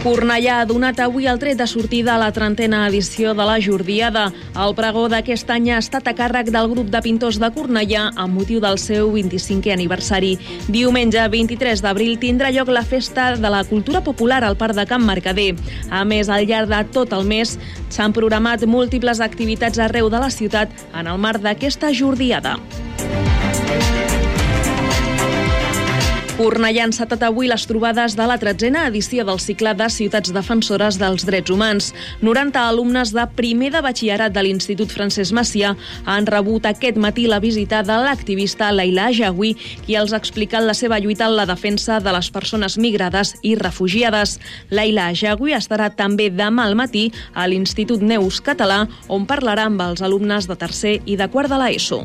Cornellà ha donat avui el tret de sortida a la trentena edició de la Jordiada. El pregó d'aquest any ha estat a càrrec del grup de pintors de Cornellà amb motiu del seu 25è aniversari. Diumenge 23 d'abril tindrà lloc la Festa de la Cultura Popular al Parc de Camp Mercader. A més, al llarg de tot el mes s'han programat múltiples activitats arreu de la ciutat en el marc d'aquesta Jordiada. Cornellà ha encetat avui les trobades de la tretzena edició del cicle de Ciutats Defensores dels Drets Humans. 90 alumnes de primer de batxillerat de l'Institut Francesc Macià han rebut aquest matí la visita de l'activista Laila Jagui, qui els ha explicat la seva lluita en la defensa de les persones migrades i refugiades. Laila Jagui estarà també demà al matí a l'Institut Neus Català, on parlarà amb els alumnes de tercer i de quart de l'ESO.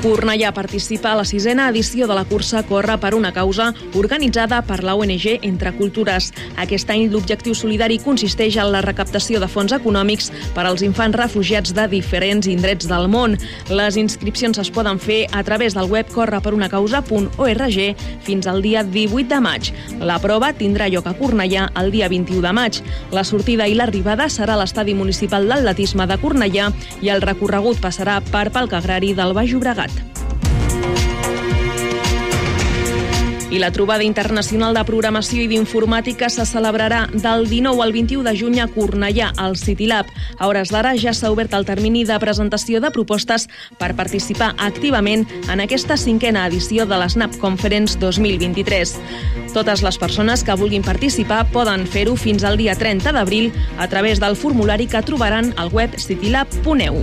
Cornellà participa a la sisena edició de la cursa Corre per una causa organitzada per la ONG Entre Cultures. Aquest any l'objectiu solidari consisteix en la recaptació de fons econòmics per als infants refugiats de diferents indrets del món. Les inscripcions es poden fer a través del web correperunacausa.org fins al dia 18 de maig. La prova tindrà lloc a Cornellà el dia 21 de maig. La sortida i l'arribada serà a l'estadi municipal d'atletisme de Cornellà i el recorregut passarà per Palc Agrari del Baix Llobregat. I la trobada internacional de programació i d'informàtica se celebrarà del 19 al 21 de juny a Cornellà, al CityLab. A hores d'ara ja s'ha obert el termini de presentació de propostes per participar activament en aquesta cinquena edició de l'Snap Conference 2023. Totes les persones que vulguin participar poden fer-ho fins al dia 30 d'abril a través del formulari que trobaran al web citylab.eu.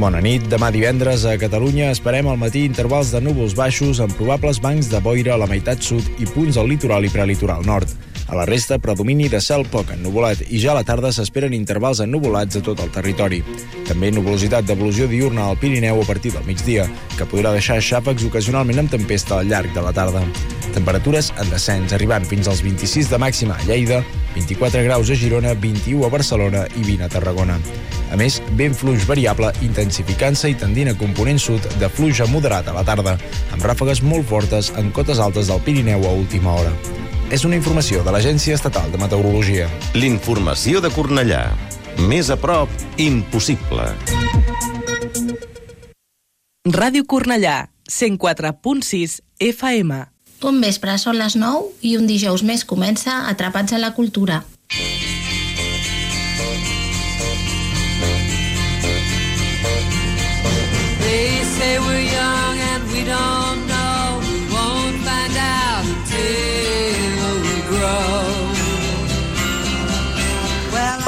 Bona nit. Demà divendres a Catalunya esperem al matí intervals de núvols baixos amb probables bancs de boira a la meitat sud i punts al litoral i prelitoral nord. A la resta, predomini de cel poc ennuvolat i ja a la tarda s'esperen intervals ennuvolats a tot el territori. També nuvolositat d'evolució diurna al Pirineu a partir del migdia, que podrà deixar xàfecs ocasionalment amb tempesta al llarg de la tarda. Temperatures en descens, arribant fins als 26 de màxima a Lleida, 24 graus a Girona, 21 a Barcelona i 20 a Tarragona. A més, vent fluix variable intensificant-se i tendint a component sud de fluix moderat a la tarda, amb ràfegues molt fortes en cotes altes del Pirineu a última hora. És una informació de l'Agència Estatal de Meteorologia. L'informació de Cornellà. Més a prop, impossible. Ràdio Cornellà, 104.6 FM. Un vespre són les 9 i un dijous més comença Atrapats a la Cultura. They say we're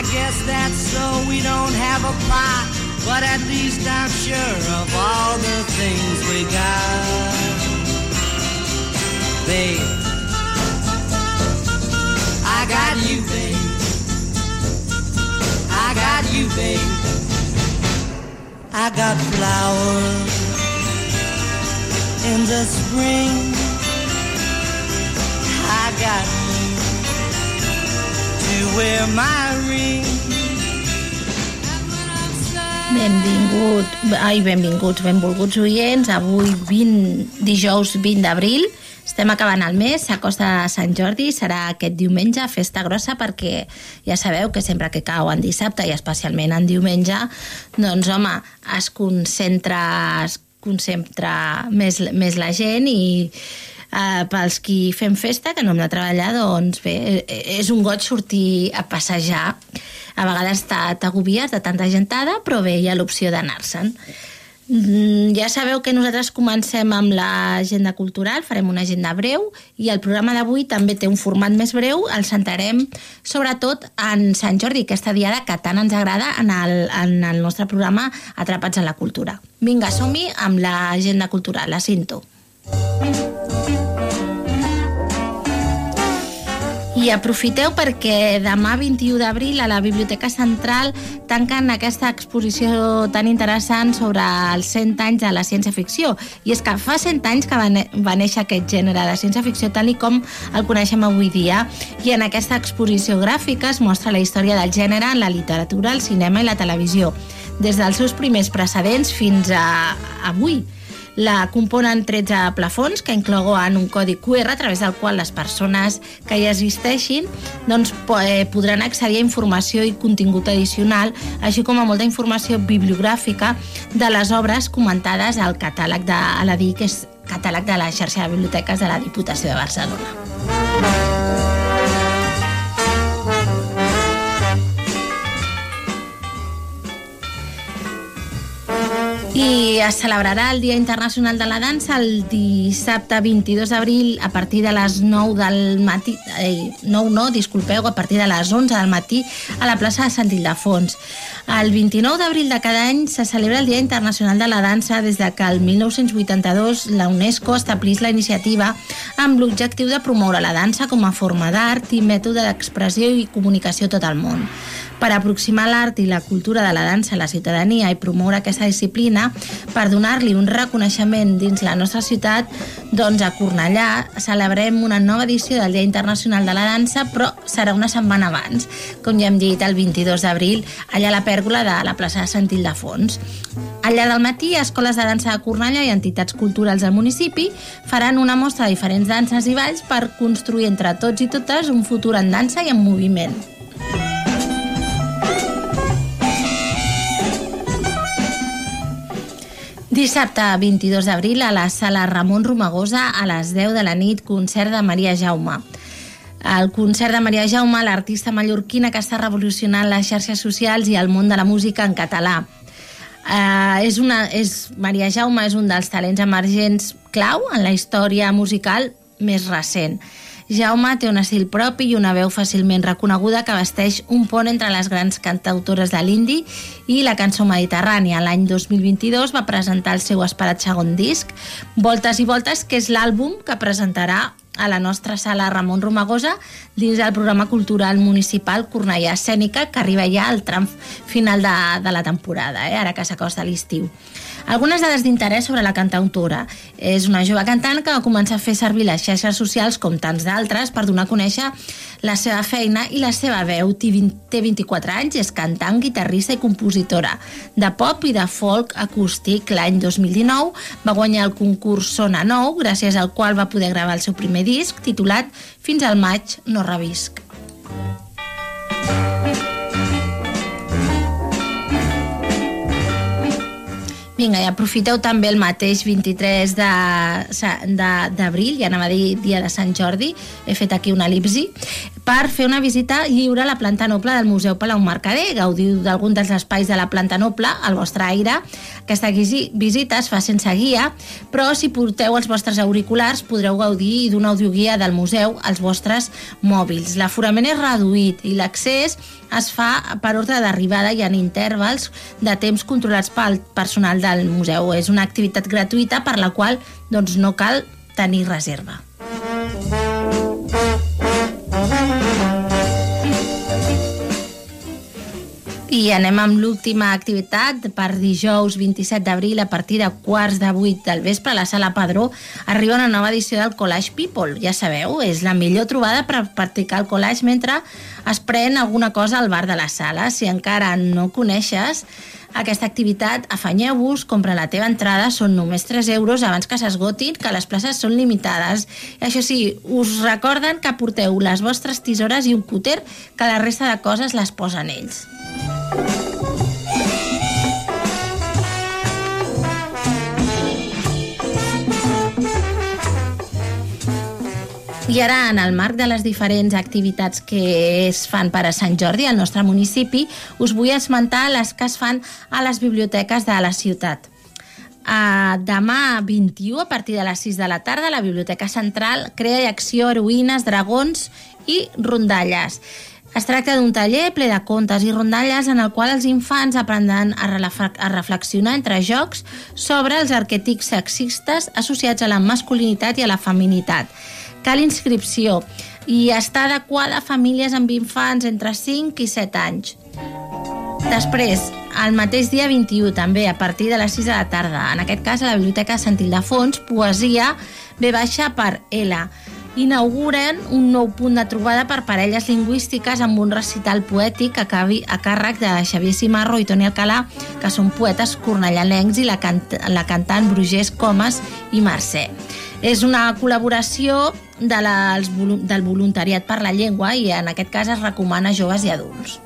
I guess that's so we don't have a plot, but at least I'm sure of all the things we got. Babe, I got you, babe. I got you, babe. I got flowers in the spring. I got my ring. Benvingut, ai, benvinguts, benvolguts oients. Avui 20, dijous 20 d'abril, estem acabant el mes, s'acosta Sant Jordi, serà aquest diumenge, festa grossa, perquè ja sabeu que sempre que cau en dissabte i especialment en diumenge, doncs home, es concentra, es concentra més, més la gent i eh, pels qui fem festa, que no hem de treballar, doncs bé, eh, és un goig sortir a passejar. A vegades t'agobies de tanta gentada, però bé, hi ha l'opció d'anar-se'n. Mm, Ja sabeu que nosaltres comencem amb l'agenda cultural, farem una agenda breu i el programa d'avui també té un format més breu, el centrarem sobretot en Sant Jordi, aquesta diada que tant ens agrada en el, en el nostre programa Atrapats en la Cultura. Vinga, som-hi amb l'agenda cultural, la cinto. I aprofiteu perquè demà 21 d'abril a la Biblioteca Central tanquen aquesta exposició tan interessant sobre els 100 anys de la ciència-ficció. I és que fa 100 anys que va, néixer aquest gènere de ciència-ficció tal i com el coneixem avui dia. I en aquesta exposició gràfica es mostra la història del gènere en la literatura, el cinema i la televisió, des dels seus primers precedents fins a avui. La componen 13 plafons que inclouen un codi QR a través del qual les persones que hi existeixin doncs, eh, podran accedir a informació i contingut addicional, així com a molta informació bibliogràfica de les obres comentades al catàleg de a la DIC, que és catàleg de la xarxa de biblioteques de la Diputació de Barcelona. I es celebrarà el Dia Internacional de la Dansa el dissabte 22 d'abril a partir de les 9 del matí, eh, 9 no, disculpeu, a partir de les 11 del matí a la plaça de Sant Ildefons. El 29 d'abril de cada any se celebra el Dia Internacional de la Dansa des de que el 1982 la UNESCO establís la iniciativa amb l'objectiu de promoure la dansa com a forma d'art i mètode d'expressió i comunicació a tot el món. Per aproximar l'art i la cultura de la dansa a la ciutadania i promoure aquesta disciplina, per donar-li un reconeixement dins la nostra ciutat, doncs a Cornellà celebrem una nova edició del Dia Internacional de la Dansa, però serà una setmana abans, com ja hem dit, el 22 d'abril, allà a la pèrgola de la plaça de Sant Ildefons. Al llarg del matí, escoles de dansa de Cornellà i entitats culturals del municipi faran una mostra de diferents danses i balls per construir entre tots i totes un futur en dansa i en moviment. Dissabte 22 d'abril a la sala Ramon Romagosa a les 10 de la nit, concert de Maria Jaume. El concert de Maria Jaume, l'artista mallorquina que està revolucionant les xarxes socials i el món de la música en català. Uh, és una, és, Maria Jaume és un dels talents emergents clau en la història musical més recent. Jaume té un estil propi i una veu fàcilment reconeguda que vesteix un pont entre les grans cantautores de l'indi i la cançó mediterrània. L'any 2022 va presentar el seu esperat segon disc, Voltes i Voltes, que és l'àlbum que presentarà a la nostra sala Ramon Romagosa dins del programa cultural municipal Cornellà Escènica que arriba ja al tram final de, de la temporada, eh? ara que s'acosta l'estiu. Algunes dades d'interès sobre la cantautora. És una jove cantant que va començar a fer servir les xarxes socials, com tants d'altres, per donar a conèixer la seva feina i la seva veu. Té 20 té 24 anys, és cantant, guitarrista i compositora de pop i de folk acústic. L'any 2019 va guanyar el concurs Sona Nou, gràcies al qual va poder gravar el seu primer disc, titulat Fins al maig no revisc. Vinga, i aprofiteu també el mateix 23 de- de- d'abril, ja anava a dir dia de Sant Jordi, he fet aquí una elipsi, per fer una visita lliure a la planta noble del Museu Palau Mercader. Gaudiu d'algun dels espais de la planta noble al vostre aire. Aquesta visita es fa sense guia, però si porteu els vostres auriculars podreu gaudir d'una audioguia del museu als vostres mòbils. L'aforament és reduït i l'accés es fa per ordre d'arribada i en intervals de temps controlats pel personal del museu. És una activitat gratuïta per la qual doncs, no cal tenir reserva. I anem amb l'última activitat per dijous 27 d'abril a partir de quarts de vuit del vespre a la Sala Padró arriba una nova edició del Collage People. Ja sabeu, és la millor trobada per practicar el collage mentre es pren alguna cosa al bar de la sala. Si encara no coneixes aquesta activitat, afanyeu-vos, compra la teva entrada, són només 3 euros abans que s'esgotin, que les places són limitades. I això sí, us recorden que porteu les vostres tisores i un cúter, que la resta de coses les posen ells. I ara, en el marc de les diferents activitats que es fan per a Sant Jordi al nostre municipi, us vull esmentar les que es fan a les biblioteques de la ciutat. Uh, demà 21, a partir de les 6 de la tarda, la Biblioteca Central crea i acció heroïnes, dragons i rondalles. Es tracta d'un taller ple de contes i rondalles en el qual els infants aprendran a, reflexionar entre jocs sobre els arquetips sexistes associats a la masculinitat i a la feminitat cal inscripció i està adequada a famílies amb infants entre 5 i 7 anys. Després, el mateix dia 21, també, a partir de les 6 de la tarda, en aquest cas a la Biblioteca Sant Ildefons, poesia ve baixa per L. Inauguren un nou punt de trobada per parelles lingüístiques amb un recital poètic a, cavi, a càrrec de Xavier Simarro i Toni Alcalà, que són poetes cornellalencs, i la, cant la cantant Brugés Comas i Mercè. És una col·laboració de les, del voluntariat per la llengua i en aquest cas es recomana a joves i adults.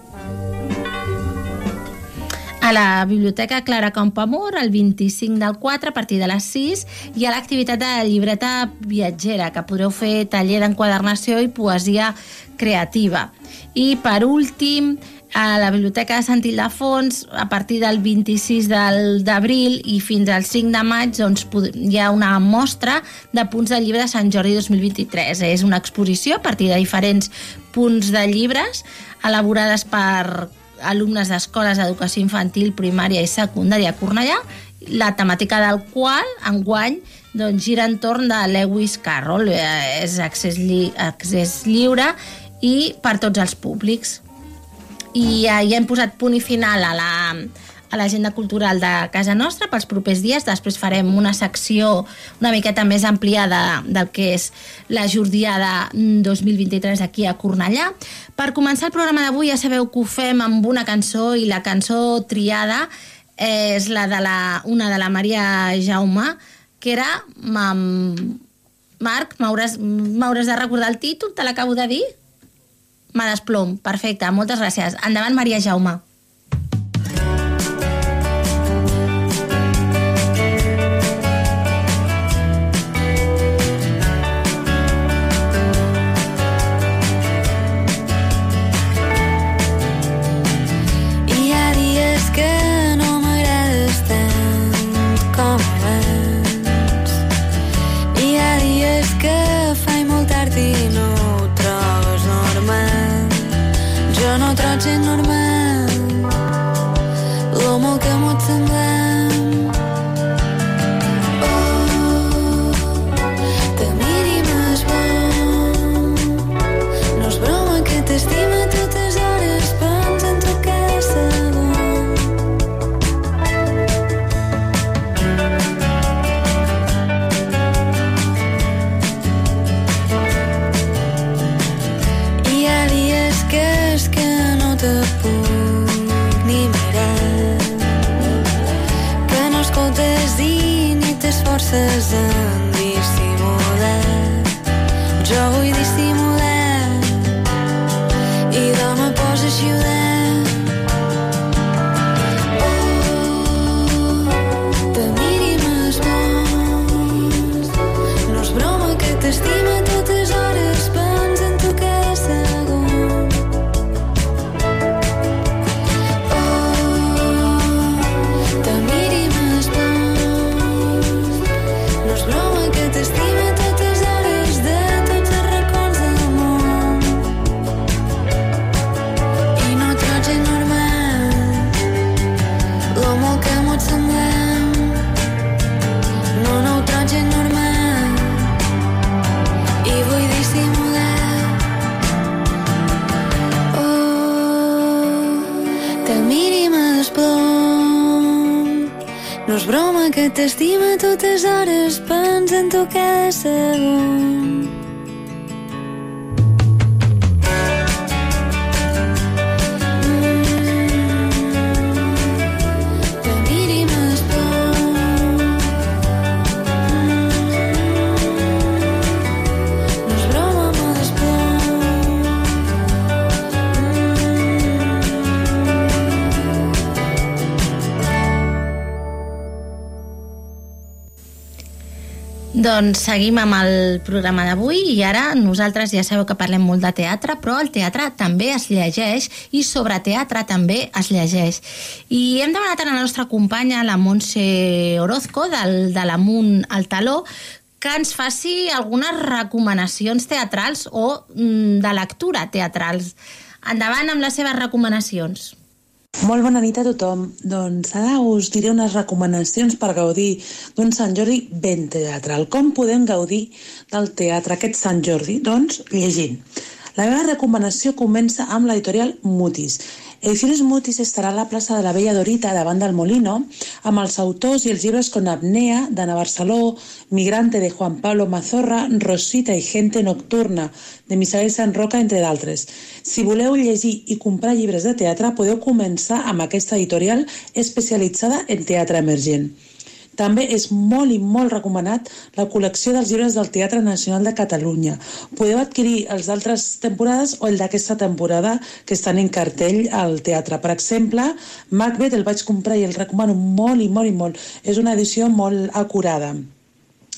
A la Biblioteca Clara Campamor, el 25 del 4, a partir de les 6, hi ha l'activitat de llibreta viatgera, que podreu fer taller d'enquadernació i poesia creativa. I, per últim, a la Biblioteca de Sant Ildefons a partir del 26 d'abril i fins al 5 de maig doncs, hi ha una mostra de punts de llibre de Sant Jordi 2023. És una exposició a partir de diferents punts de llibres elaborades per alumnes d'escoles d'educació infantil, primària i secundària a Cornellà, la temàtica del qual enguany doncs, gira entorn de Lewis Carroll, eh, és accés, lli accés lliure i per tots els públics. I ja, ja hem posat punt i final a la, a l'agenda cultural de casa nostra pels propers dies. Després farem una secció una miqueta més ampliada del que és la Jordiada 2023 aquí a Cornellà. Per començar el programa d'avui ja sabeu que ho fem amb una cançó i la cançó triada és la de la, una de la Maria Jaume, que era... Marc, m'hauràs de recordar el títol, te l'acabo de dir? Me desplom. Perfecte, moltes gràcies. Endavant, Maria Jaume. Doncs seguim amb el programa d'avui i ara nosaltres ja sabeu que parlem molt de teatre, però el teatre també es llegeix i sobre teatre també es llegeix. I hem demanat a la nostra companya, la Montse Orozco, del, de l'Amunt al Taló, que ens faci algunes recomanacions teatrals o mm, de lectura teatrals. Endavant amb les seves recomanacions. Molt bona nit a tothom. Doncs ara us diré unes recomanacions per gaudir d'un Sant Jordi ben teatral. Com podem gaudir del teatre aquest Sant Jordi? Doncs llegint. La meva recomanació comença amb l'editorial Mutis. Ediciones Mutis estarà a la plaça de la Vella Dorita davant del Molino amb els autors i els llibres con Apnea, d'Anna Barceló, Migrante de Juan Pablo Mazorra, Rosita i Gente Nocturna de Misael San Roca, entre d'altres. Si voleu llegir i comprar llibres de teatre, podeu començar amb aquesta editorial especialitzada en teatre emergent. També és molt i molt recomanat la col·lecció dels llibres del Teatre Nacional de Catalunya. Podeu adquirir els d'altres temporades o el d'aquesta temporada que estan en cartell al teatre. Per exemple, Macbeth el vaig comprar i el recomano molt i molt i molt. És una edició molt acurada.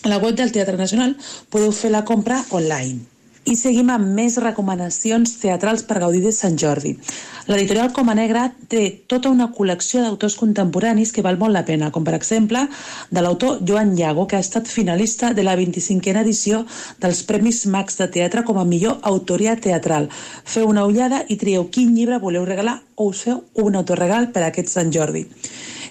A la web del Teatre Nacional podeu fer la compra online. I seguim amb més recomanacions teatrals per gaudir de Sant Jordi. L'editorial Coma Negra té tota una col·lecció d'autors contemporanis que val molt la pena, com per exemple de l'autor Joan Llago, que ha estat finalista de la 25a edició dels Premis Max de Teatre com a millor autoria teatral. Feu una ullada i trieu quin llibre voleu regalar o us feu un autoregal per a aquest Sant Jordi.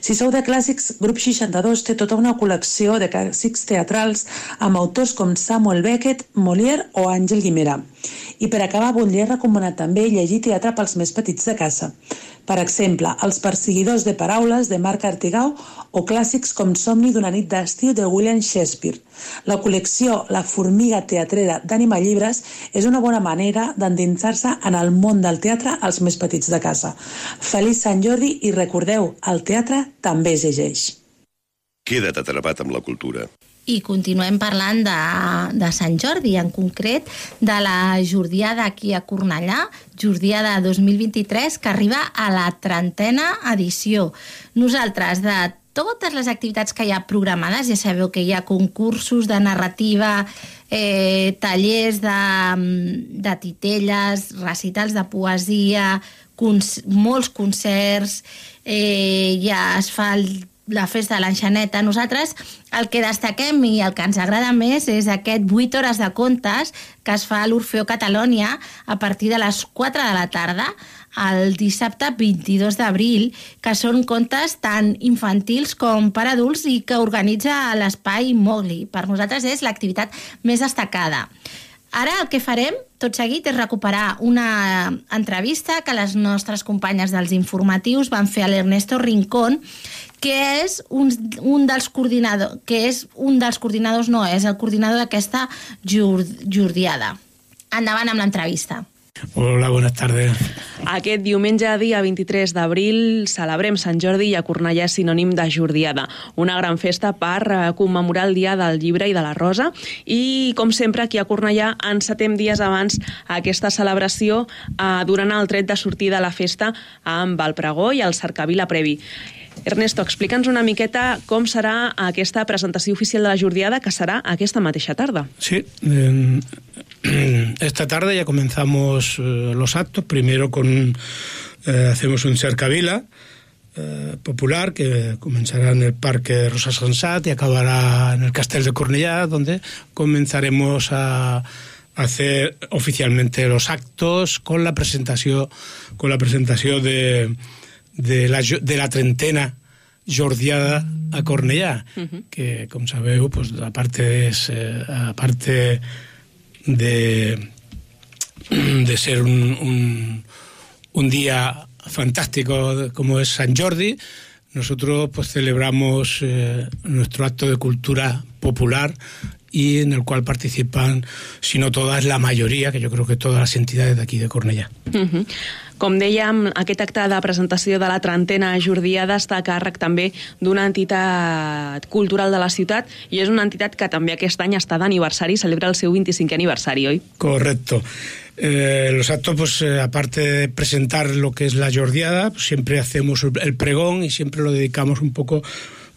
Si sou de clàssics, Grup 62 té tota una col·lecció de clàssics teatrals amb autors com Samuel Beckett, Molière o Àngel Guimera. I per acabar, voldria recomanar també llegir teatre pels més petits de casa. Per exemple, Els perseguidors de paraules de Marc Artigau o clàssics com Somni d'una nit d'estiu de William Shakespeare. La col·lecció La formiga teatrera d'Ànima Llibres és una bona manera d'endinsar-se en el món del teatre als més petits de casa. Feliç Sant Jordi i recordeu, el teatre també es llegeix. Queda't atrapat amb la cultura. I continuem parlant de, de Sant Jordi, en concret de la Jordiada aquí a Cornellà, Jordiada 2023, que arriba a la trentena edició. Nosaltres, de totes les activitats que hi ha programades, ja sabeu que hi ha concursos de narrativa, eh, tallers de, de titelles, recitals de poesia, conc molts concerts, eh, ja es fa el la festa de l'enxaneta. Nosaltres el que destaquem i el que ens agrada més és aquest 8 hores de contes que es fa a l'Orfeo Catalònia a partir de les 4 de la tarda el dissabte 22 d'abril, que són contes tant infantils com per adults i que organitza l'Espai Mogli. Per nosaltres és l'activitat més destacada. Ara el que farem, tot seguit, és recuperar una entrevista que les nostres companyes dels informatius van fer a l'Ernesto Rincón, que és un, un dels coordinadors, que és un dels coordinadors, no, és el coordinador d'aquesta jordiada. Endavant amb l'entrevista. Hola, buenas tardes. Aquest diumenge, dia 23 d'abril, celebrem Sant Jordi i a Cornellà és sinònim de Jordiada, una gran festa per eh, commemorar el Dia del Llibre i de la Rosa. I, com sempre, aquí a Cornellà encetem dies abans aquesta celebració eh, durant el tret de sortida a la festa amb el pregó i el cercavila previ. Ernesto, explica'ns una miqueta com serà aquesta presentació oficial de la Jordiada, que serà aquesta mateixa tarda. Sí, eh, esta tarde ya comenzamos eh, los actos, primero con eh, hacemos un cercavila eh, popular que comenzará en el Parque Rosa Sansat y acabará en el Castel de Cornellà, donde comenzaremos a hacer oficialmente los actos con la presentació con la presentació de, de, la, de la trentena jordiada a Cornellà, uh -huh. que, com sabeu, pues, a és, eh, a de, de ser un, un, un día fantástico como es San Jordi, nosotros pues celebramos eh, nuestro acto de cultura popular y en el cual participan, si no todas, la mayoría, que yo creo que todas las entidades de aquí de Cornellà. Uh -huh. Com dèiem, aquest acte de presentació de la trentena jordiada està a càrrec també d'una entitat cultural de la ciutat i és una entitat que també aquest any està d'aniversari, celebra el seu 25è aniversari, oi? Correcto. Eh, los actos, pues eh, aparte de presentar lo que es la jordiada, pues, siempre hacemos el pregón y siempre lo dedicamos un poco,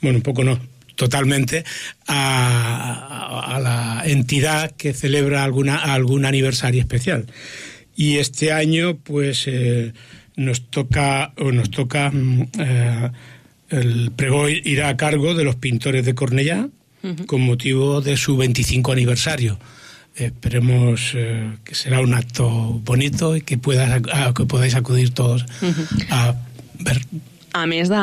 bueno, un poco no, totalmente a, a la entidad que celebra alguna, algún aniversario especial. Y este año, pues, eh, nos toca, o nos toca, mm, eh, el pregón irá a cargo de los pintores de Cornellá, con motivo de su 25 aniversario. Esperemos eh, que será un acto bonito y que, pueda, a, que podáis acudir todos a ver a més de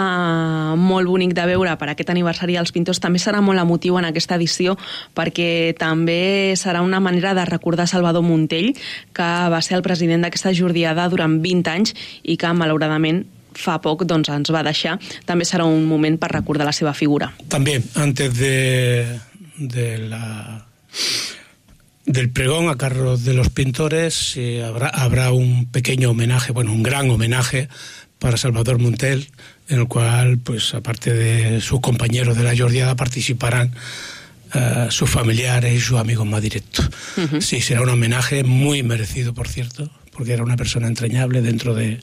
molt bonic de veure per aquest aniversari dels pintors, també serà molt emotiu en aquesta edició perquè també serà una manera de recordar Salvador Montell, que va ser el president d'aquesta jordiada durant 20 anys i que malauradament fa poc doncs, ens va deixar. També serà un moment per recordar la seva figura. També, antes de, de la del pregón a carro de los pintores eh, habrá, habrá un pequeño homenaje, bueno, un gran homenaje para Salvador Montel, en el cual, pues aparte de sus compañeros de la Jordiada, participarán uh, sus familiares y sus amigos más directos. Uh -huh. Sí, será un homenaje muy merecido, por cierto, porque era una persona entrañable dentro de,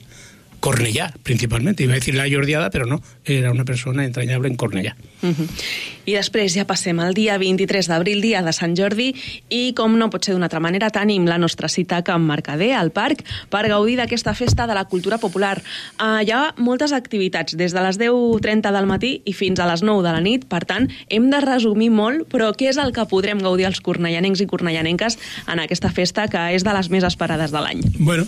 Cornellà, principalmente. Iba a decir la Jordiada, però no, era una persona entrañable en Cornellà. Uh -huh. I després ja passem al dia 23 d'abril, dia de Sant Jordi, i com no pot ser d'una altra manera, tenim la nostra cita a Can Mercader, al parc, per gaudir d'aquesta festa de la cultura popular. Uh, hi ha moltes activitats, des de les 10.30 del matí i fins a les 9 de la nit, per tant, hem de resumir molt, però què és el que podrem gaudir els cornellanencs i cornellanenques en aquesta festa, que és de les més esperades de l'any? Bueno,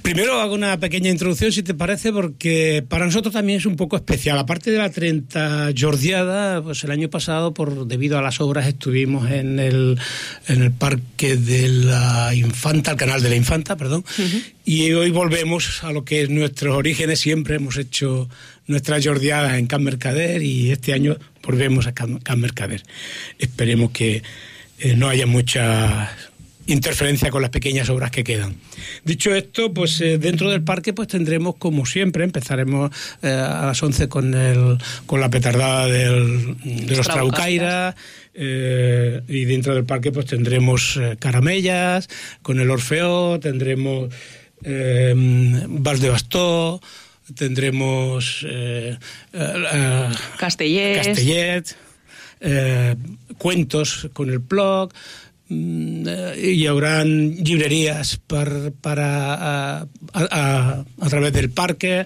Primero hago una pequeña introducción, si te parece, porque para nosotros también es un poco especial. Aparte de la 30 jordiada, pues el año pasado, por debido a las obras, estuvimos en el, en el Parque de la Infanta, el Canal de la Infanta, perdón, uh -huh. y hoy volvemos a lo que es nuestros orígenes. Siempre hemos hecho nuestras jordiadas en Can Mercader y este año volvemos a Can, Can Mercader. Esperemos que eh, no haya muchas interferencia con las pequeñas obras que quedan. Dicho esto, pues eh, dentro del parque pues tendremos como siempre, empezaremos eh, a las 11 con, el, con la petardada del, de los Traucaira eh, y dentro del parque pues tendremos caramellas, con el Orfeo, tendremos eh, Vas de Bastó, tendremos Castellet, Castellet cuentos con el blog, hi haurà llibreries per, per a, a, a, través del parque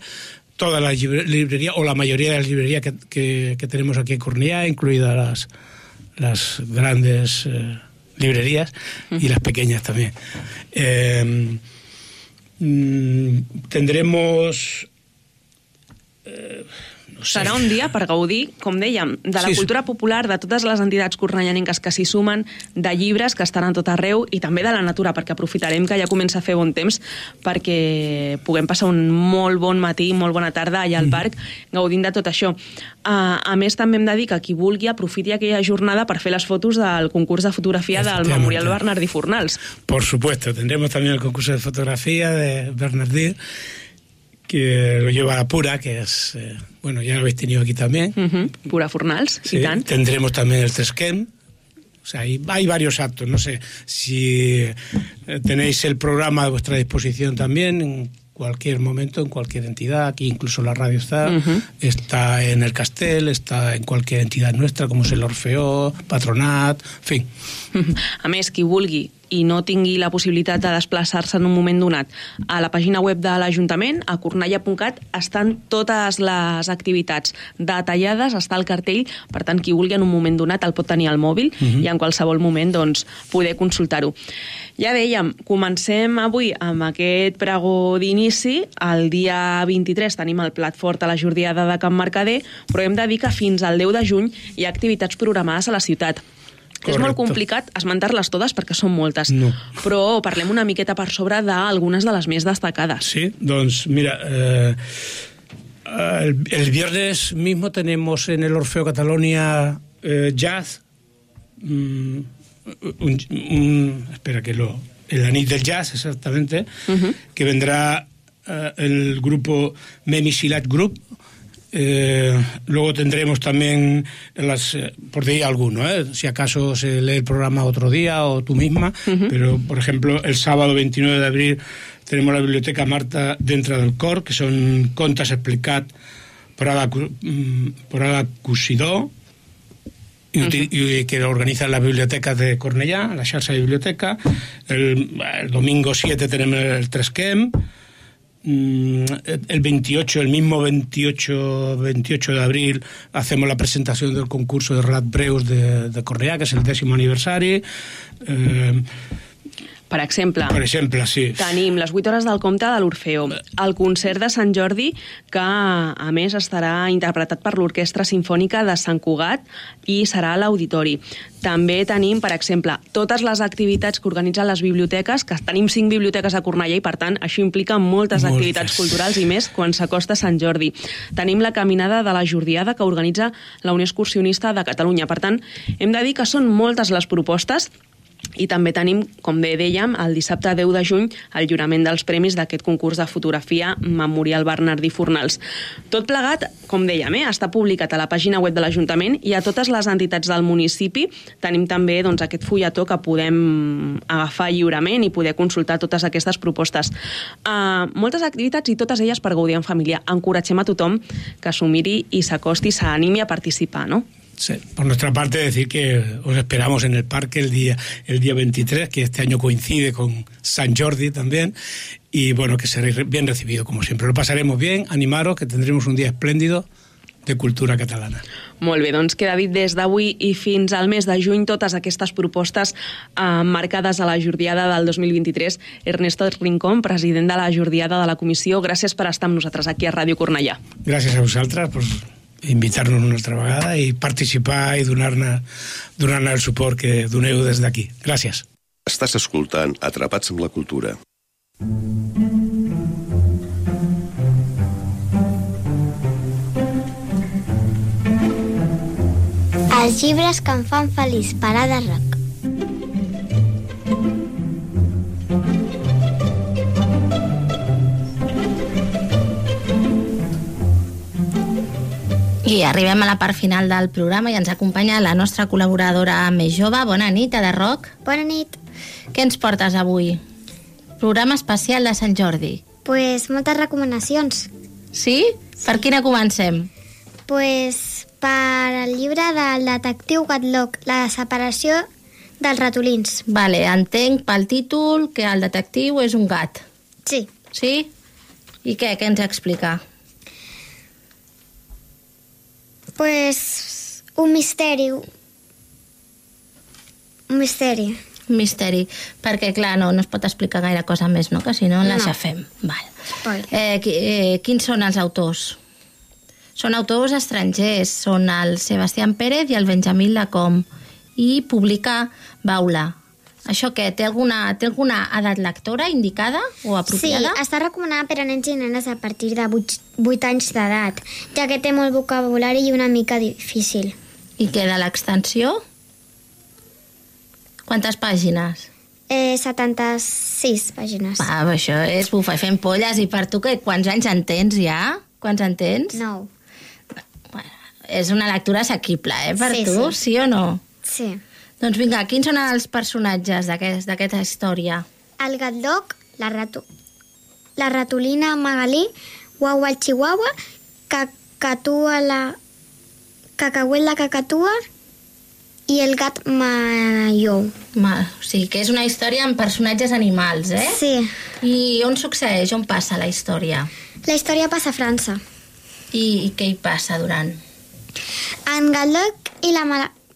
toda la librería o la mayoría de las librerías que, que, tenemos aquí en Cornellá, incluidas las, grandes eh, librerías y las pequeñas también. Eh, mm, tendremos eh. Serà un dia per gaudir, com dèiem, de la sí, cultura popular, de totes les entitats cornellanenques que s'hi sumen, de llibres que estan a tot arreu i també de la natura, perquè aprofitarem que ja comença a fer bon temps perquè puguem passar un molt bon matí, molt bona tarda allà al mm. parc, gaudint de tot això. Uh, a més, també hem de dir que qui vulgui aprofiti aquella jornada per fer les fotos del concurs de fotografia del Memorial Bernardí Fornals. Por supuesto, tendremos también el concurso de fotografía de Bernardí que lo lleva a Pura, que es, eh, bueno, ya lo habéis tenido aquí también. Uh -huh. Pura Fornals, sí, y tant. Tendremos también el Tresquem, o sea, hay, hay, varios actos, no sé si eh, tenéis el programa a vuestra disposición también en cualquier momento, en cualquier entidad, aquí incluso la radio está, uh -huh. está en el Castel, está en cualquier entidad nuestra, como es el Orfeo, Patronat, en fin. Uh -huh. A més, qui vulgui i no tingui la possibilitat de desplaçar-se en un moment donat a la pàgina web de l'Ajuntament, a cornalla.cat, estan totes les activitats detallades, està el cartell, per tant, qui vulgui en un moment donat el pot tenir al mòbil uh -huh. i en qualsevol moment doncs, poder consultar-ho. Ja dèiem, comencem avui amb aquest pregó d'inici. El dia 23 tenim el plat fort a la Jordiada de Can Mercader, però hem de dir que fins al 10 de juny hi ha activitats programades a la ciutat. Correcto. És molt complicat esmentar-les totes perquè són moltes, no. però parlem una miqueta per sobre d'algunes de les més destacades. Sí, doncs mira, eh, el, el viernes mismo tenemos en el Orfeo Catalonia eh, Jazz, mm, un, un, espera que lo, el anit del jazz exactamente, uh -huh. que vendrá uh, el grupo Memi Silat Group, Eh, luego tendremos también, las, eh, por decir alguno, ¿eh? si acaso se lee el programa otro día o tú misma, uh -huh. pero por ejemplo el sábado 29 de abril tenemos la Biblioteca Marta dentro del COR, que son contas explicat Prada, Cu- mm, Prada Cusidó, i, uti- i que organiza la biblioteca de Cornellà, la xarxa de biblioteca. El, el domingo 7 tenemos el Tresquem. Mm, El 28, el mismo 28, 28 de abril, hacemos la presentación del concurso de Relat de, de Cornellà, que és el dècimo aniversari. Eh, Per exemple, per exemple, sí. tenim les 8 hores del compte de l'Orfeo, el concert de Sant Jordi, que a més estarà interpretat per l'Orquestra Simfònica de Sant Cugat i serà a l'Auditori. També tenim, per exemple, totes les activitats que organitzen les biblioteques, que tenim cinc biblioteques a Cornellà i, per tant, això implica moltes, Moltes. activitats culturals i més quan s'acosta Sant Jordi. Tenim la caminada de la Jordiada que organitza la Unió Excursionista de Catalunya. Per tant, hem de dir que són moltes les propostes i també tenim, com bé dèiem, el dissabte 10 de juny el lliurament dels premis d'aquest concurs de fotografia Memorial Bernardí Fornals. Tot plegat, com dèiem, eh, està publicat a la pàgina web de l'Ajuntament i a totes les entitats del municipi tenim també doncs, aquest fulletó que podem agafar lliurement i poder consultar totes aquestes propostes. Uh, moltes activitats i totes elles per gaudir en família. Encoratgem a tothom que s'ho miri i s'acosti, s'animi a participar, no? Sí, por nuestra parte decir que os esperamos en el parque el día el día 23, que este año coincide con San Jordi también, y bueno, que seréis bien recibido como siempre. Lo pasaremos bien, animaros, que tendremos un día espléndido de cultura catalana. Molt bé, doncs queda dit des d'avui i fins al mes de juny totes aquestes propostes eh, marcades a la Jordiada del 2023. Ernesto Rincón, president de la Jordiada de la Comissió, gràcies per estar amb nosaltres aquí a Ràdio Cornellà. Gràcies a vosaltres per invitar-nos una altra vegada i participar i donar-ne donar el suport que doneu des d'aquí. Gràcies. Estàs escoltant Atrapats amb la cultura. Els llibres que em fan feliç, parada rock. I arribem a la part final del programa i ens acompanya la nostra col·laboradora més jove. Bona nit, Ada Roc. Bona nit. Què ens portes avui? Programa especial de Sant Jordi. Pues moltes recomanacions. Sí? Per quina comencem? Pues per el llibre del detectiu Gatlock, la separació dels ratolins. Vale, entenc pel títol que el detectiu és un gat. Sí. Sí? I què? Què ens explica? Pues un misteri. Un misteri. Un misteri. Perquè, clar, no, no es pot explicar gaire cosa més, no? Que si no, la No. xafem. Val. Spoiler. Eh, qui- eh, quins són els autors? Són autors estrangers, són el Sebastián Pérez i el Benjamín Lacom. I publica Baula. Això què? Té alguna, té alguna edat lectora indicada o Sí, apropiada? està recomanada per a nens i nenes a partir de 8, 8 anys d'edat, ja que té molt vocabulari i una mica difícil. I què de l'extensió? Quantes pàgines? Eh, 76 pàgines. Va, això és bufar fent polles. I per tu, què? quants anys en tens ja? Quants en tens? No. És una lectura assequible, eh, per Sí, tu? sí. Sí o no? Sí. Doncs vinga, quins són els personatges d'aquest- d'aquesta història? El gatloc, la, ratu... la ratolina Magalí, guau el chihuahua, cacatua la... cacahuet la cacatua i el gat Mayou. Ma, o sigui, que és una història amb personatges animals, eh? Sí. I on succeeix? On passa la història? La història passa a França. I, i què hi passa durant? En Gatloc i la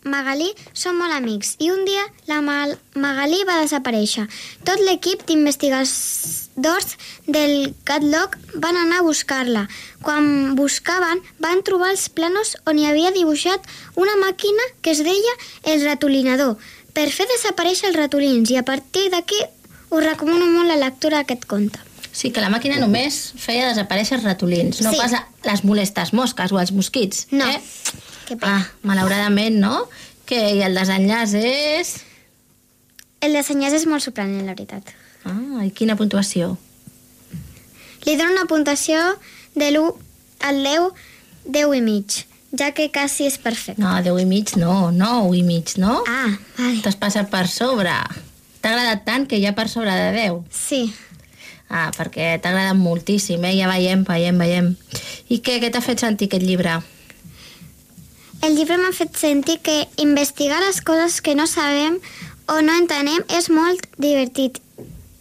Magalí són molt amics i un dia la Ma Magalí va desaparèixer. Tot l'equip d'investigadors del Gatloc van anar a buscar-la. Quan buscaven, van trobar els planos on hi havia dibuixat una màquina que es deia el ratolinador per fer desaparèixer els ratolins i a partir d'aquí us recomano molt la lectura d'aquest conte. Sí, que la màquina només feia desaparèixer els ratolins, no Sí. pas les molestes mosques o els mosquits. No. Eh? Que pena. Ah, malauradament, no? Que i el desenllaç és... El dissenyat és molt sorprenent, la veritat. Ah, i quina puntuació? Li dono una puntuació de l'1 al 10, 10 i mig, ja que quasi és perfecte. No, 10 i mig no, 9 i mig, no? Ah, vale. T'has passat per sobre. T'ha agradat tant que ja per sobre de 10. Sí. Ah, perquè t'ha agradat moltíssim, eh? Ja veiem, veiem, veiem. I què, què t'ha fet sentir aquest llibre? El llibre m'ha fet sentir que investigar les coses que no sabem o no entenem és molt divertit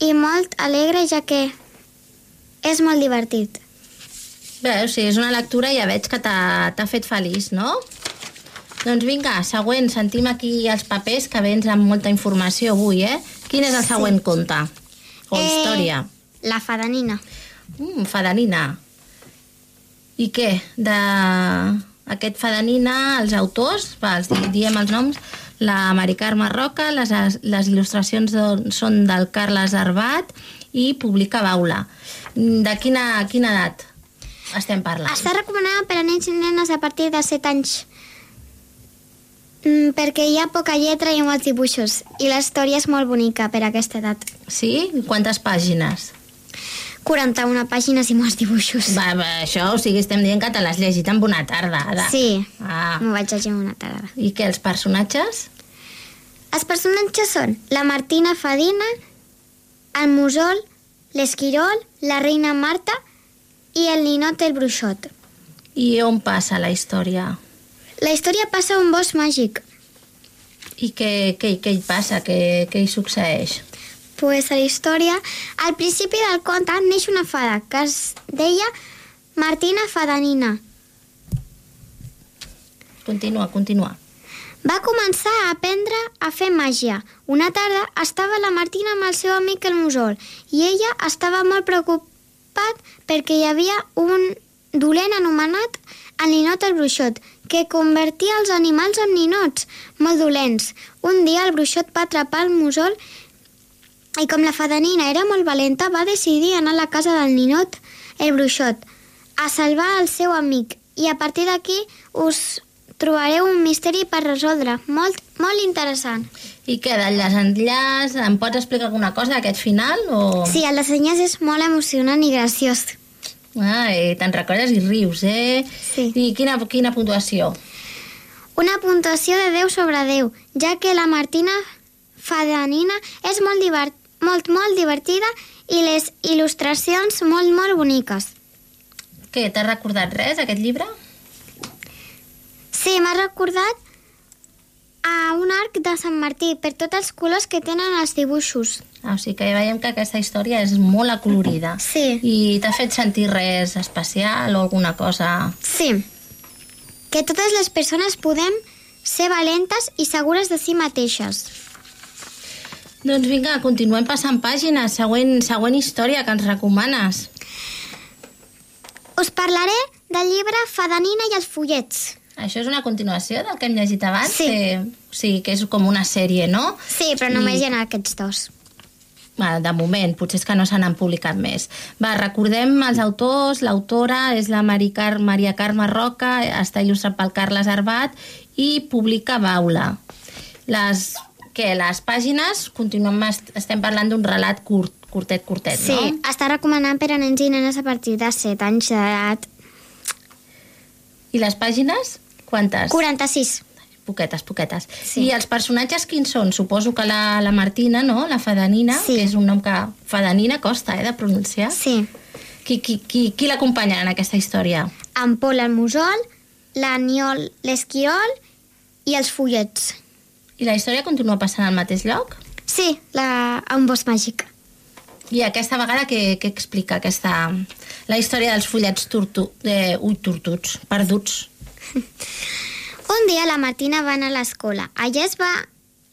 i molt alegre, ja que és molt divertit. Bé, o sigui, és una lectura i ja veig que t'ha fet feliç, no? Doncs vinga, següent, sentim aquí els papers que vens amb molta informació avui, eh? Quin és el següent conte? O Eh, història? La fadanina. Mm, fadanina. I què? De aquest fadanina, els autors, va, els di- diem els noms, la Mari Carme Roca, les, les il·lustracions de, són del Carles Arbat i publica Baula. De quina, quina edat estem parlant? Està recomanada per a nens i nenes a partir de 7 anys mm, perquè hi ha poca lletra i molts dibuixos i la història és molt bonica per a aquesta edat. Sí? Quantes pàgines? 41 pàgines i molts dibuixos. Va, va, això, o sigui, estem dient que te l'has llegit en una tarda. Ada. Sí, Ah. m'ho vaig llegir en una tarda. I què, els personatges? Els personatges són la Martina Fadina, el Musol, l'Esquirol, la reina Marta i el ninot el bruixot. I on passa la història? La història passa a un bosc màgic. I què, què, què hi passa? Què, què hi succeeix? Pues a la història, al principi del conte neix una fada que es deia Martina Fadanina. Continua, continua. Va començar a aprendre a fer màgia. Una tarda estava la Martina amb el seu amic el Musol i ella estava molt preocupat perquè hi havia un dolent anomenat el ninot el bruixot, que convertia els animals en ninots molt dolents. Un dia el bruixot va atrapar el Musol i com la fadanina era molt valenta va decidir anar a la casa del ninot el bruixot a salvar el seu amic i a partir d'aquí us trobareu un misteri per resoldre molt, molt interessant. I què, del desenllaç, em pots explicar alguna cosa d'aquest final? O... Sí, el desenyàs és molt emocionant i graciós. Ai, te'n recordes i rius, eh? Sí. I quina, quina puntuació? Una puntuació de 10 sobre 10, ja que la Martina Fadanina és molt, divert, molt, molt divertida i les il·lustracions molt, molt boniques. Què, t'ha recordat res, aquest llibre? Sí, m'ha recordat a un arc de Sant Martí per tots els colors que tenen els dibuixos. Ah, o sigui que veiem que aquesta història és molt acolorida. Sí. I t'ha fet sentir res especial o alguna cosa... Sí, que totes les persones podem ser valentes i segures de si mateixes. Doncs vinga, continuem passant pàgines. Següent, següent història que ens recomanes. Us parlaré del llibre Fadanina i els fullets. Això és una continuació del que hem llegit abans? Sí. Que, o sigui, que és com una sèrie, no? Sí, però I- només hi ha aquests dos. Va, de moment, potser és que no se n'han publicat més. Va, recordem els autors, l'autora és la Mari Car Maria Carme Roca, està il·lustrat pel Carles Arbat i publica Baula. Les, què, les pàgines, continuem, est- estem parlant d'un relat curt, curtet, curtet, Sí, no? està recomanant per a nens i nenes a partir de 7 anys d'edat. I les pàgines, quantes? 46. Poquetes, poquetes. Sí. I els personatges quins són? Suposo que la, la Martina, no? La Fadanina, Sí. que és un nom que... Fadanina costa, eh, de pronunciar. Sí. Qui, qui, qui, qui l'acompanya en aquesta història? En Pol el musol, l'aniol l'esquirol i els fullets. I la història continua passant al mateix lloc? Sí, la, a un bosc màgic. I aquesta vegada què, què explica aquesta... La història dels fullets tortu... Eh, ui, tortuts, perduts. Un dia la Martina va anar a l'escola. Allà es va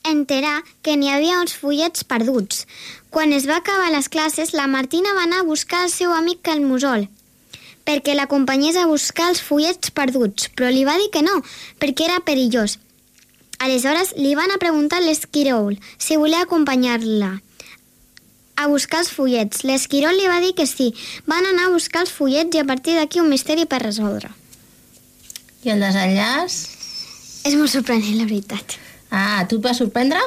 enterar que n'hi havia uns fullets perduts. Quan es va acabar les classes, la Martina va anar a buscar el seu amic el Musol perquè l'acompanyés a buscar els fullets perduts, però li va dir que no, perquè era perillós. Aleshores li van a preguntar a l'Esquirol si volia acompanyar-la a buscar els fullets. L'Esquirol li va dir que sí. Van anar a buscar els fullets i a partir d'aquí un misteri per resoldre. I el desenllaç? És molt sorprenent, la veritat. Ah, tu et va sorprendre?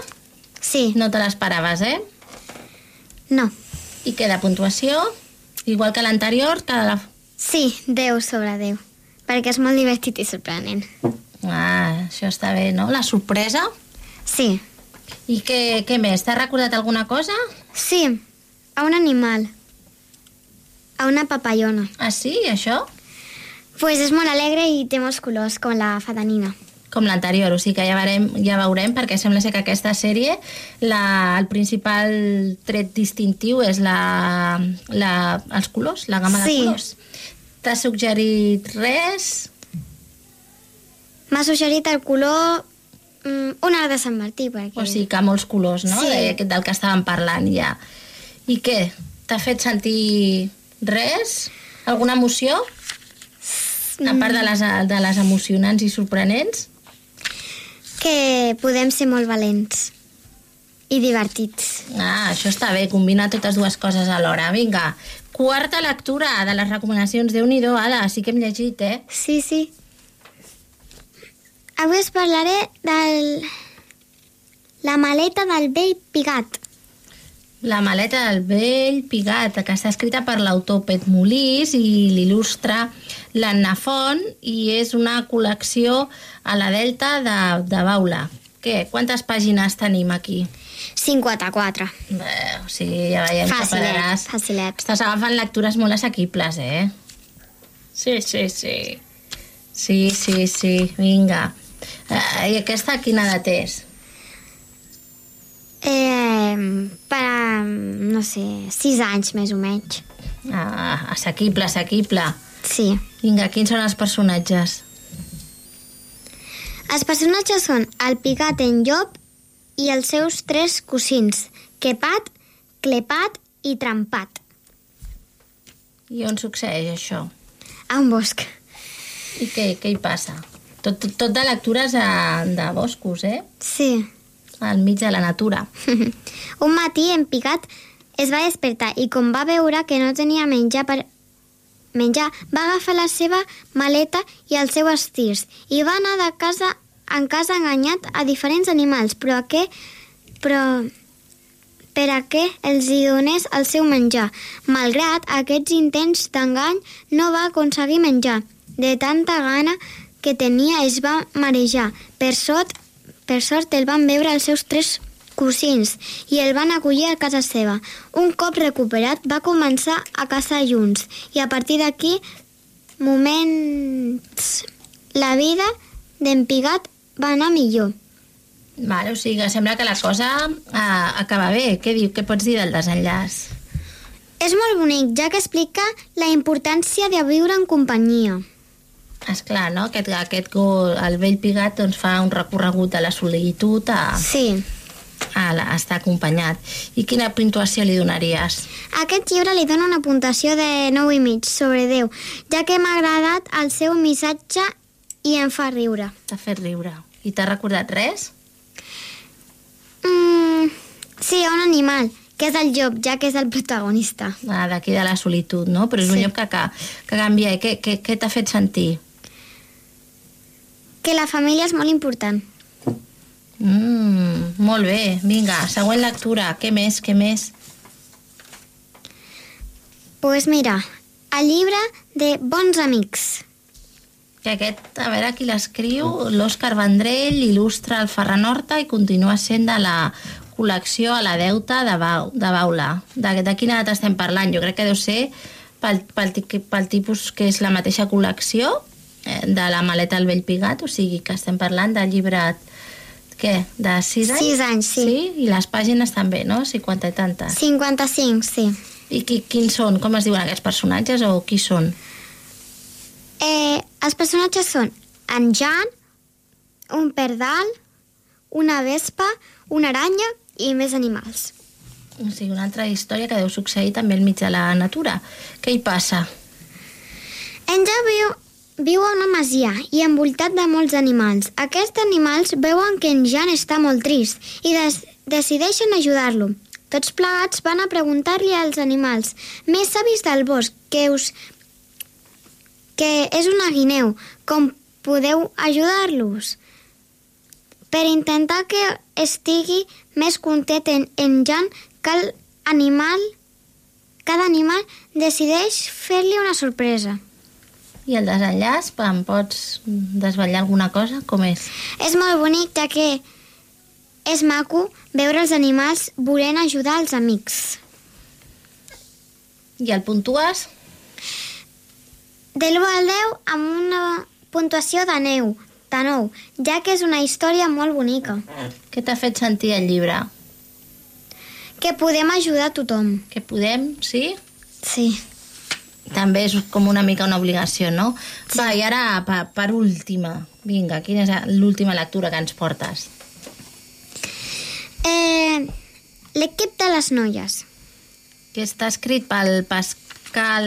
Sí. No te l'esperaves, eh? No. I què, de puntuació? Igual que l'anterior, cada la... Sí, 10 sobre 10. Perquè és molt divertit i sorprenent. Ah, això està bé, no? La sorpresa? Sí. I què, què més? T'ha recordat alguna cosa? Sí, a un animal. a una papallona. Ah, sí? Això? Pues és molt alegre i té molts colors, com la fatanina. Com l'anterior, o sigui que ja veurem, ja veurem perquè sembla ser que aquesta sèrie la, el principal tret distintiu és la, la, els colors, la gamma Sí. de colors. T'ha suggerit res? M'ha suggerit el color mm, un arc de Sant Martí, perquè... O sigui que molts colors, no? Sí. De, del que estàvem parlant ja. I què? T'ha fet sentir res? Alguna emoció? A part de les, de les emocionants i sorprenents? que podem ser molt valents i divertits. Ah, això està bé, combinar totes dues coses alhora. Vinga, quarta lectura de les recomanacions. déu nhi Ada, sí que hem llegit, eh? Sí, sí. Avui us parlaré del... La maleta del vell pigat. La maleta del vell pigat, que està escrita per l'autor Pet Molís i l'il·lustra l'Anna Font i és una col·lecció a la Delta de, de Baula. Què? Quantes pàgines tenim aquí? 54. Bé, o sigui, ja veiem que Facilet, pararàs. facilet. Estàs agafant lectures molt assequibles, eh? Sí, sí, sí. Sí, sí, sí, vinga. Eh, I aquesta quina edat és? Eh, per, no sé, 6 anys més o menys. Ah, assequible, assequible. Sí. Vinga, quins són els personatges? Els personatges són el pigat en llop i els seus tres cosins, Quepat, Clepat i Trampat, I on succeeix això? a un bosc. I què, què hi passa? Tot, tot, tot de lectures de, de boscos, eh? Sí. Al mig de la natura. un matí en Picat es va despertar i com va veure que no tenia menjar per menjar, va agafar la seva maleta i els seus estirs i va anar de casa en casa enganyat a diferents animals, però a què, però per a què els hi donés el seu menjar. Malgrat aquests intents d'engany, no va aconseguir menjar. De tanta gana que tenia es va marejar. Per sort, per sort el van veure els seus tres cosins i el van acollir a casa seva. Un cop recuperat va començar a caçar junts i a partir d'aquí moments la vida d'en Pigat va anar millor. Vale, o sigui sembla que la cosa eh, acaba bé. Què diu? Què pots dir del desenllaç? És molt bonic, ja que explica la importància de viure en companyia. És clar, no? Aquest, aquest go- el vell pigat doncs, fa un recorregut a la solitud a, Sí. a, la, a estar acompanyat. I quina puntuació li donaries? A aquest llibre li dono una puntuació de 9 i mig sobre 10, ja que m'ha agradat el seu missatge i em fa riure. T'ha fet riure. I t'ha recordat res? Mm, sí, un animal, que és el llop, ja que és el protagonista. Ah, D'aquí de la solitud, no? Però és un Sí. llop que, que, que canvia. I què, què, què t'ha fet sentir? Que la família és molt important. Mm, molt bé, vinga, següent lectura. Què més, què més? pues mira, el llibre de Bons Amics. Que aquest, a veure qui l'escriu, l'Òscar Vendrell, il·lustra el Ferran Horta i continua sent de la col·lecció a la deuta de, Bau, de Baula. De, de quina edat estem parlant? Jo crec que deu ser pel, pel, pel tipus que és la mateixa col·lecció de la maleta al vell pigat, o sigui que estem parlant del llibre què, de 6 anys? Sis anys, sí. sí. I les pàgines també, no? 50 i tantes. 55, sí. I qui, quins són? Com es diuen aquests personatges o qui són? Eh, els personatges són en Jan, un pardal, una vespa, una aranya i més animals. O sigui, una altra història que deu succeir també al mig de la natura. Què hi passa? En Jan viu, viu a una masia i envoltat de molts animals. Aquests animals veuen que en Jan està molt trist i des decideixen ajudar-lo. Tots plegats van a preguntar-li als animals més savis del bosc que us que és una guineu, com podeu ajudar-los? Per intentar que estigui més content en, en Jan, cal animal, cada animal decideix fer-li una sorpresa. I el desenllaç, em pots desvetllar alguna cosa? Com és? És molt bonic, ja que és maco veure els animals volent ajudar els amics. I el puntues? de l'1 al 10 amb una puntuació de 9, de 9, ja que és una història molt bonica. Què t'ha fet sentir el llibre? Que podem ajudar a tothom. Que podem, sí? Sí. També és com una mica una obligació, no? Va, i ara, per, per última, vinga, quina és l'última lectura que ens portes? Eh, L'equip de les noies. Que està escrit pel Pascal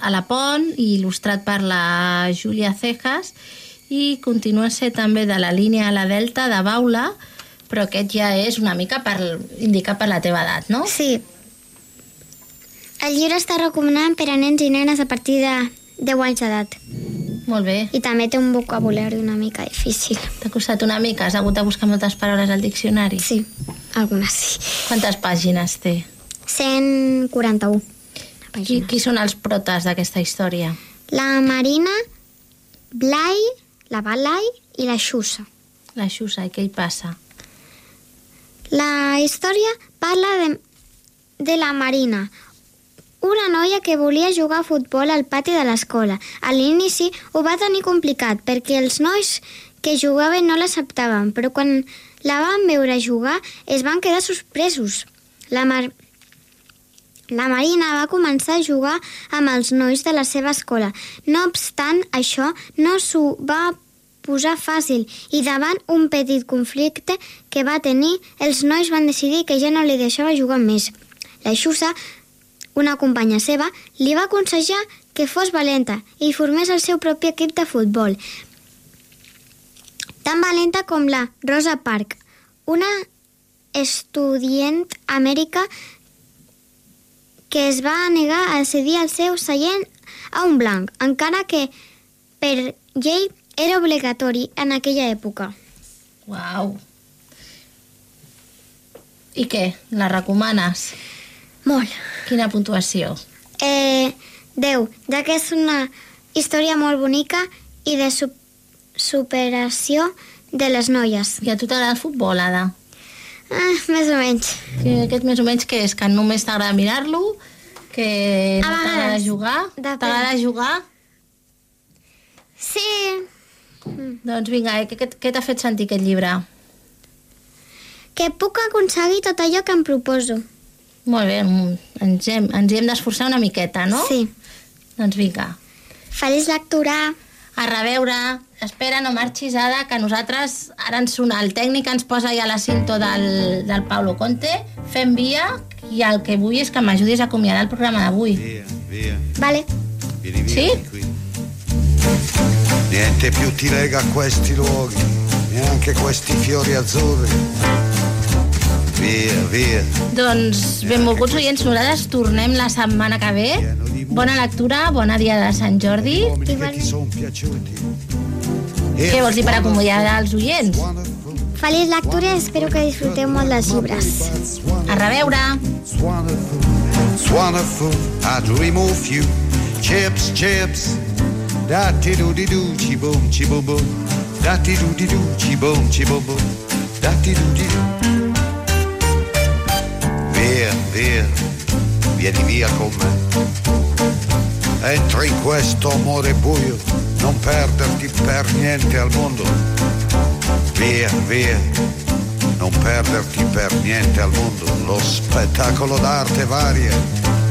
Alapont i il·lustrat per la Júlia Cejas i continua ser també de la línia a la Delta de Baula, però aquest ja és una mica per indicar per la teva edat, no? Sí. El llibre està recomanat per a nens i nenes a partir de 10 anys d'edat. Molt bé. I també té un vocabulari una mica difícil. T'ha costat una mica? Has hagut de buscar moltes paraules al diccionari? Sí, algunes sí. Quantes pàgines té? 141. Qui, qui són els protes d'aquesta història? La Marina, Blai, la Balai i la Xusa. La Xusa, i què hi passa? La història parla de, de la Marina, una noia que volia jugar a futbol al pati de l'escola. A l'inici ho va tenir complicat perquè els nois que jugaven no l'acceptaven, però quan la van veure jugar es van quedar sorpresos. La, Mar... la Marina va començar a jugar amb els nois de la seva escola. No obstant això, no s'ho va posar fàcil i davant un petit conflicte que va tenir, els nois van decidir que ja no li deixava jugar més. La Xusa una companya seva li va aconsellar que fos valenta i formés el seu propi equip de futbol. Tan valenta com la Rosa Park, una estudiant amèrica que es va negar a cedir el seu seient a un blanc, encara que per llei era obligatori en aquella època. Uau! I què? La recomanes? Molt. Quina puntuació? Eh, 10, ja que és una història molt bonica i de su superació de les noies. I a tu t'agrada el futbol, Ada? Ah, més o menys. Que aquest més o menys que és? Que només t'agrada mirar-lo? Que no t'agrada jugar? T'agrada jugar? Sí. Doncs vinga, eh, què, què t'ha fet sentir aquest llibre? Que puc aconseguir tot allò que em proposo. Molt bé, mm, ens hem, ens hem d'esforçar una miqueta, no? Sí. Doncs vinga. Feliç lectura. A reveure. Espera, no marxis, Ada, que nosaltres ara ens sona el tècnic, ens posa ja la cinto del, del Paulo Conte, fem via, i el que vull és que m'ajudis a acomiadar el programa d'avui. Vale. Sì? Niente più ti lega a questi luoghi, neanche questi fiori azzurri. Via, via. Doncs benvolguts oients, nosaltres tornem la setmana que ve. Bona lectura, bona dia de Sant Jordi. Son piaciuti. Què vols dir per acomiadar els oients? Feliç lectura i espero que disfruteu molt dels llibres. A reveure. It's wonderful, it's wonderful. I dream of you. Chips, chips. Da ti do di do, chi boom, chi boom boom. Da ti do di do, chi boom, chi boom boom. Da ti do di do. Via, via, vieni via con me. Entra in questo amore buio, non perderti per niente al mondo. Via, via, non perderti per niente al mondo. Lo spettacolo d'arte varia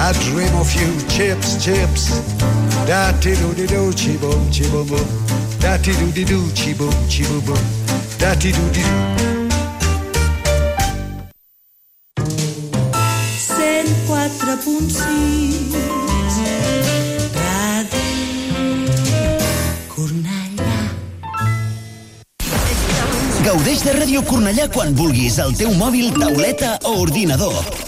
I dream of you, chips, chips. Da ti do di do, chi boom, chi boom boom. Da ti do di do, chi boom, chi boom boom. Da ti do di do. 104.6 Gaudeix de Ràdio Cornellà quan vulguis, al teu mòbil, tauleta o ordinador.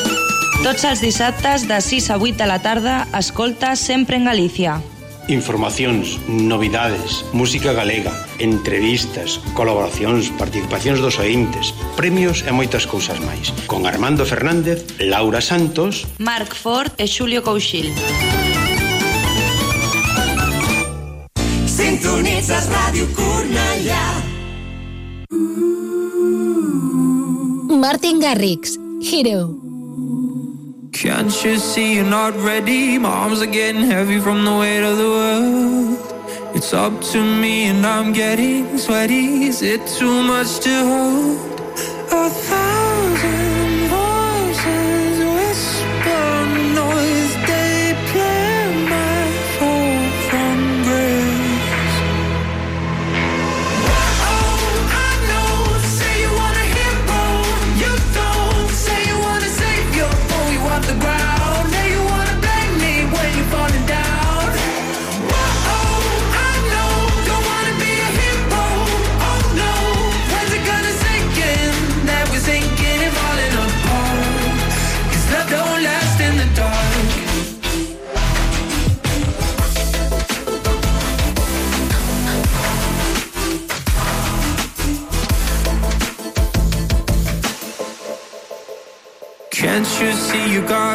Tots els dissabtes de 6 a 8 de la tarda, escolta sempre en Galícia. Informacións, novidades, música galega, entrevistas, colaboracións, participacións dos ointes, premios e moitas cousas máis. Con Armando Fernández, Laura Santos, Marc Ford e Xulio Couchil. Sintonitzas Ràdio Cornellà. Martin Garrix, Hero. Can't you see you're not ready? My arms are getting heavy from the weight of the world. It's up to me and I'm getting sweaty. Is it too much to hold? A thousand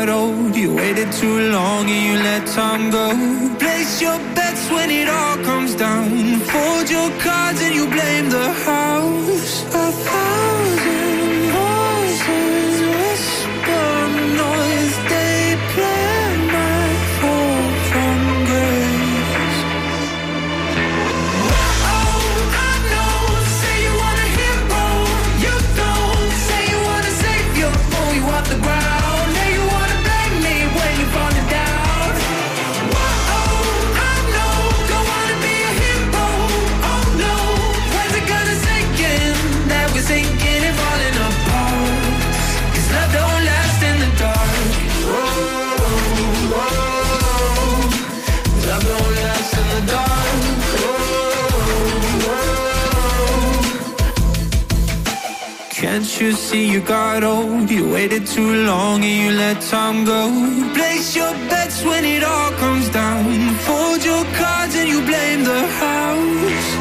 old? You waited too long and you let time go. Place your bets when it all comes down. Fold your cards and you blame the house. A You got old? You waited too long and you let time go. Place your bets when it all comes down. Fold your cards and you blame the house.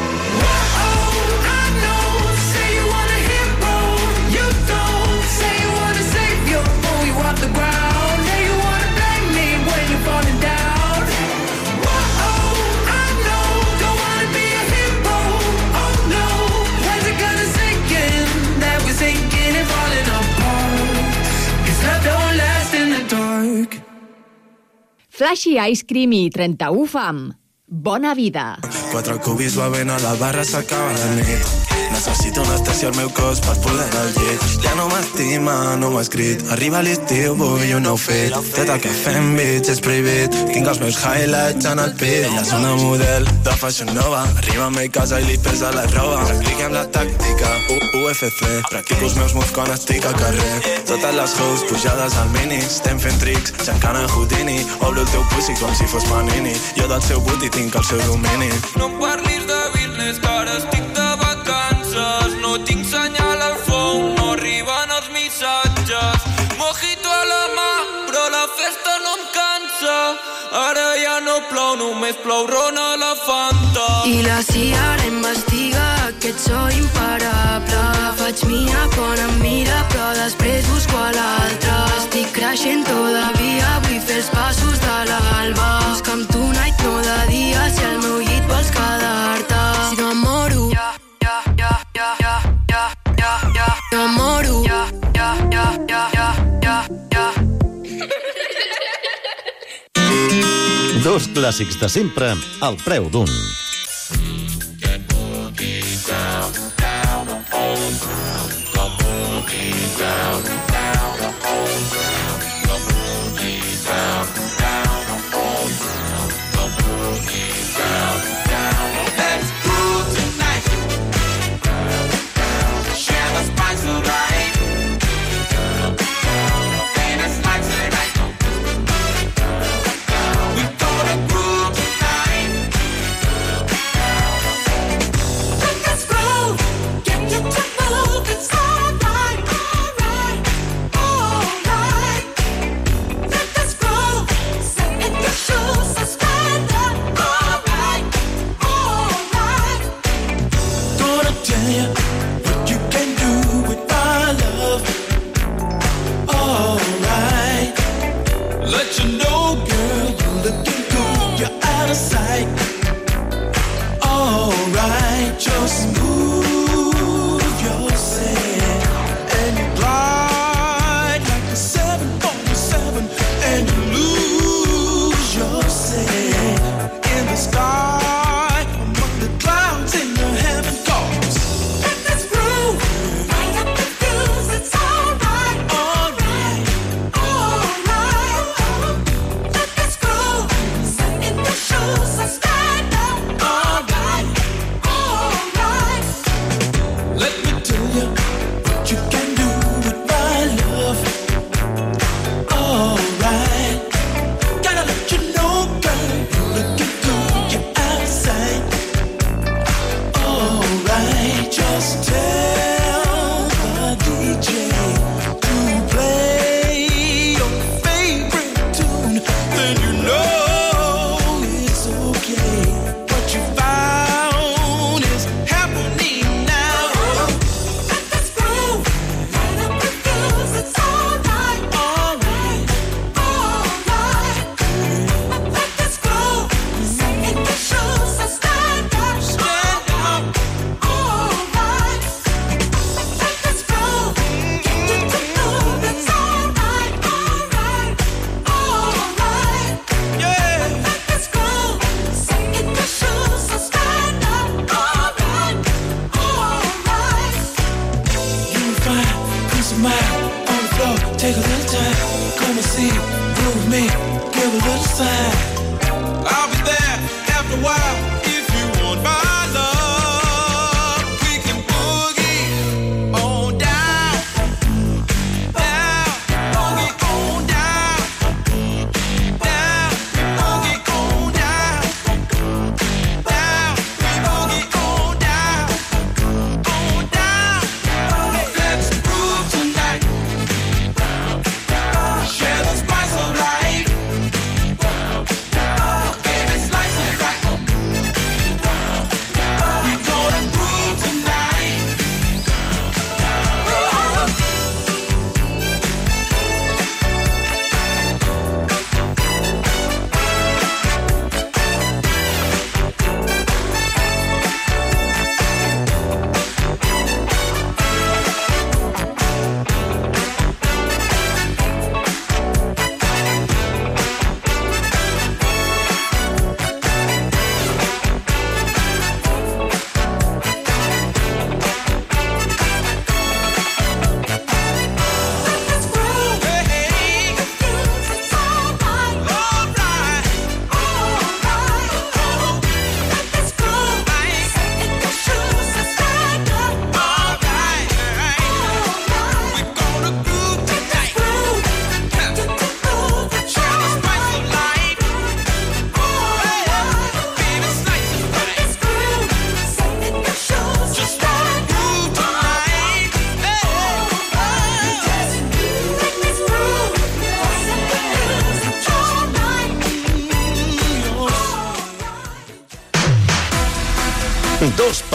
Flashy Ice Cream i 31 Fam. Bona vida. Quatre cubis bevent a la barra s'acaba la nit. Necessito anestèsia al meu cos per poder al llit. Ja no m'estima, no m'ha escrit. Arriba l'estiu, vull un nou fet. Tot el que fem, bitch, és prohibit. Tinc els meus highlights en el pit. Ella és una model de fashion nova. Arriba a mi casa i li pesa la roba. Practiquem la tàctica, UFC. Practico els meus moves quan estic al carrer. Totes les hoes pujades al mini. Estem fent tricks, xancant a Houdini. Obro el teu pussy com si fos Panini. Jo del seu booty tinc el seu domini. No parlis de business, que ara estic de vacances. No tinc senyal al phone, no arriben els missatges. Mojito a la mà, però la festa no em cansa. Ara ja no plou, només plou ron a la Fanta. I la CIA ara investiga que so imparable. Faig mia quan em mira, però després busco a l'altre. Estic creixent todavía, vull fer els passos de l'alba. Busca'm tonight, Dos clàssics de sempre al preu d'un.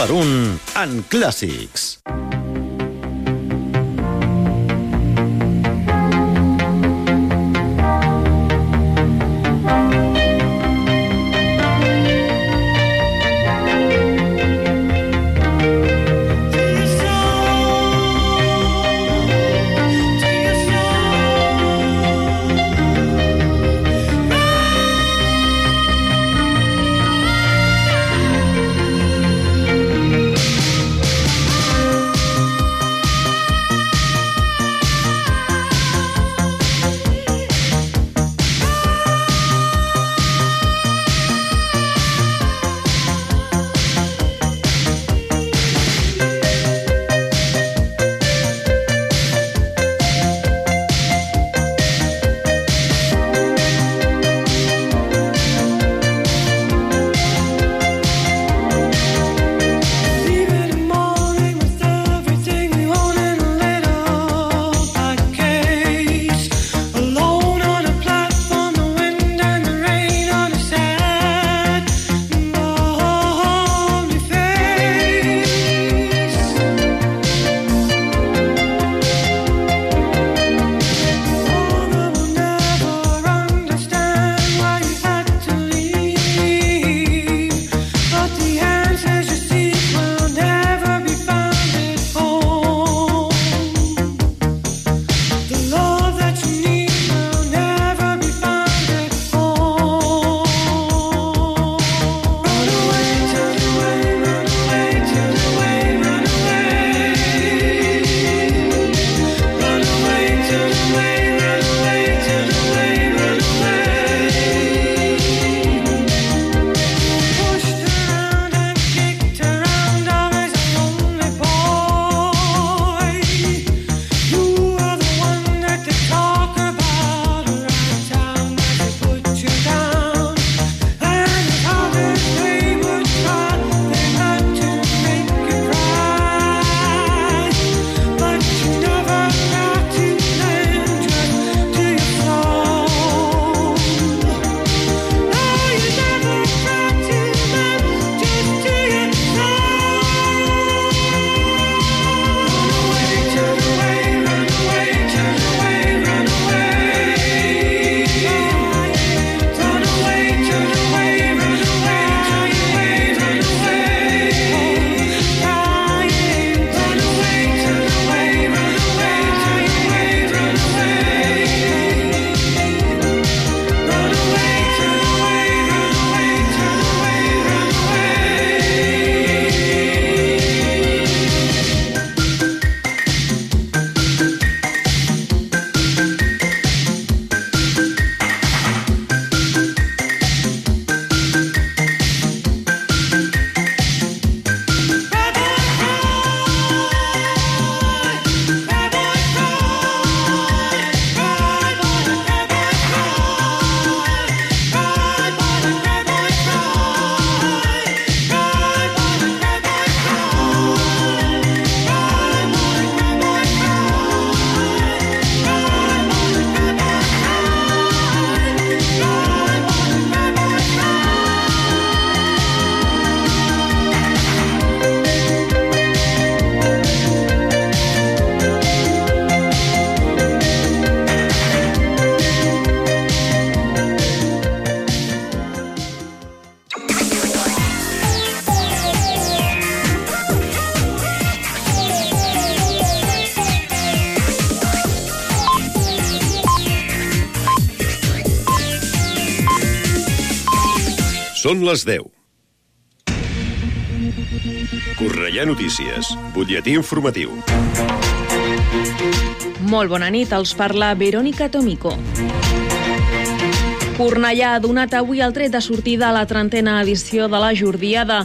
Per un en clàssics. Són les 10. Correia Notícies, butlletí informatiu. Molt bona nit, els parla Verònica Tomico. Cornellà ha donat avui el tret de sortida a la trentena edició de la Jordiada.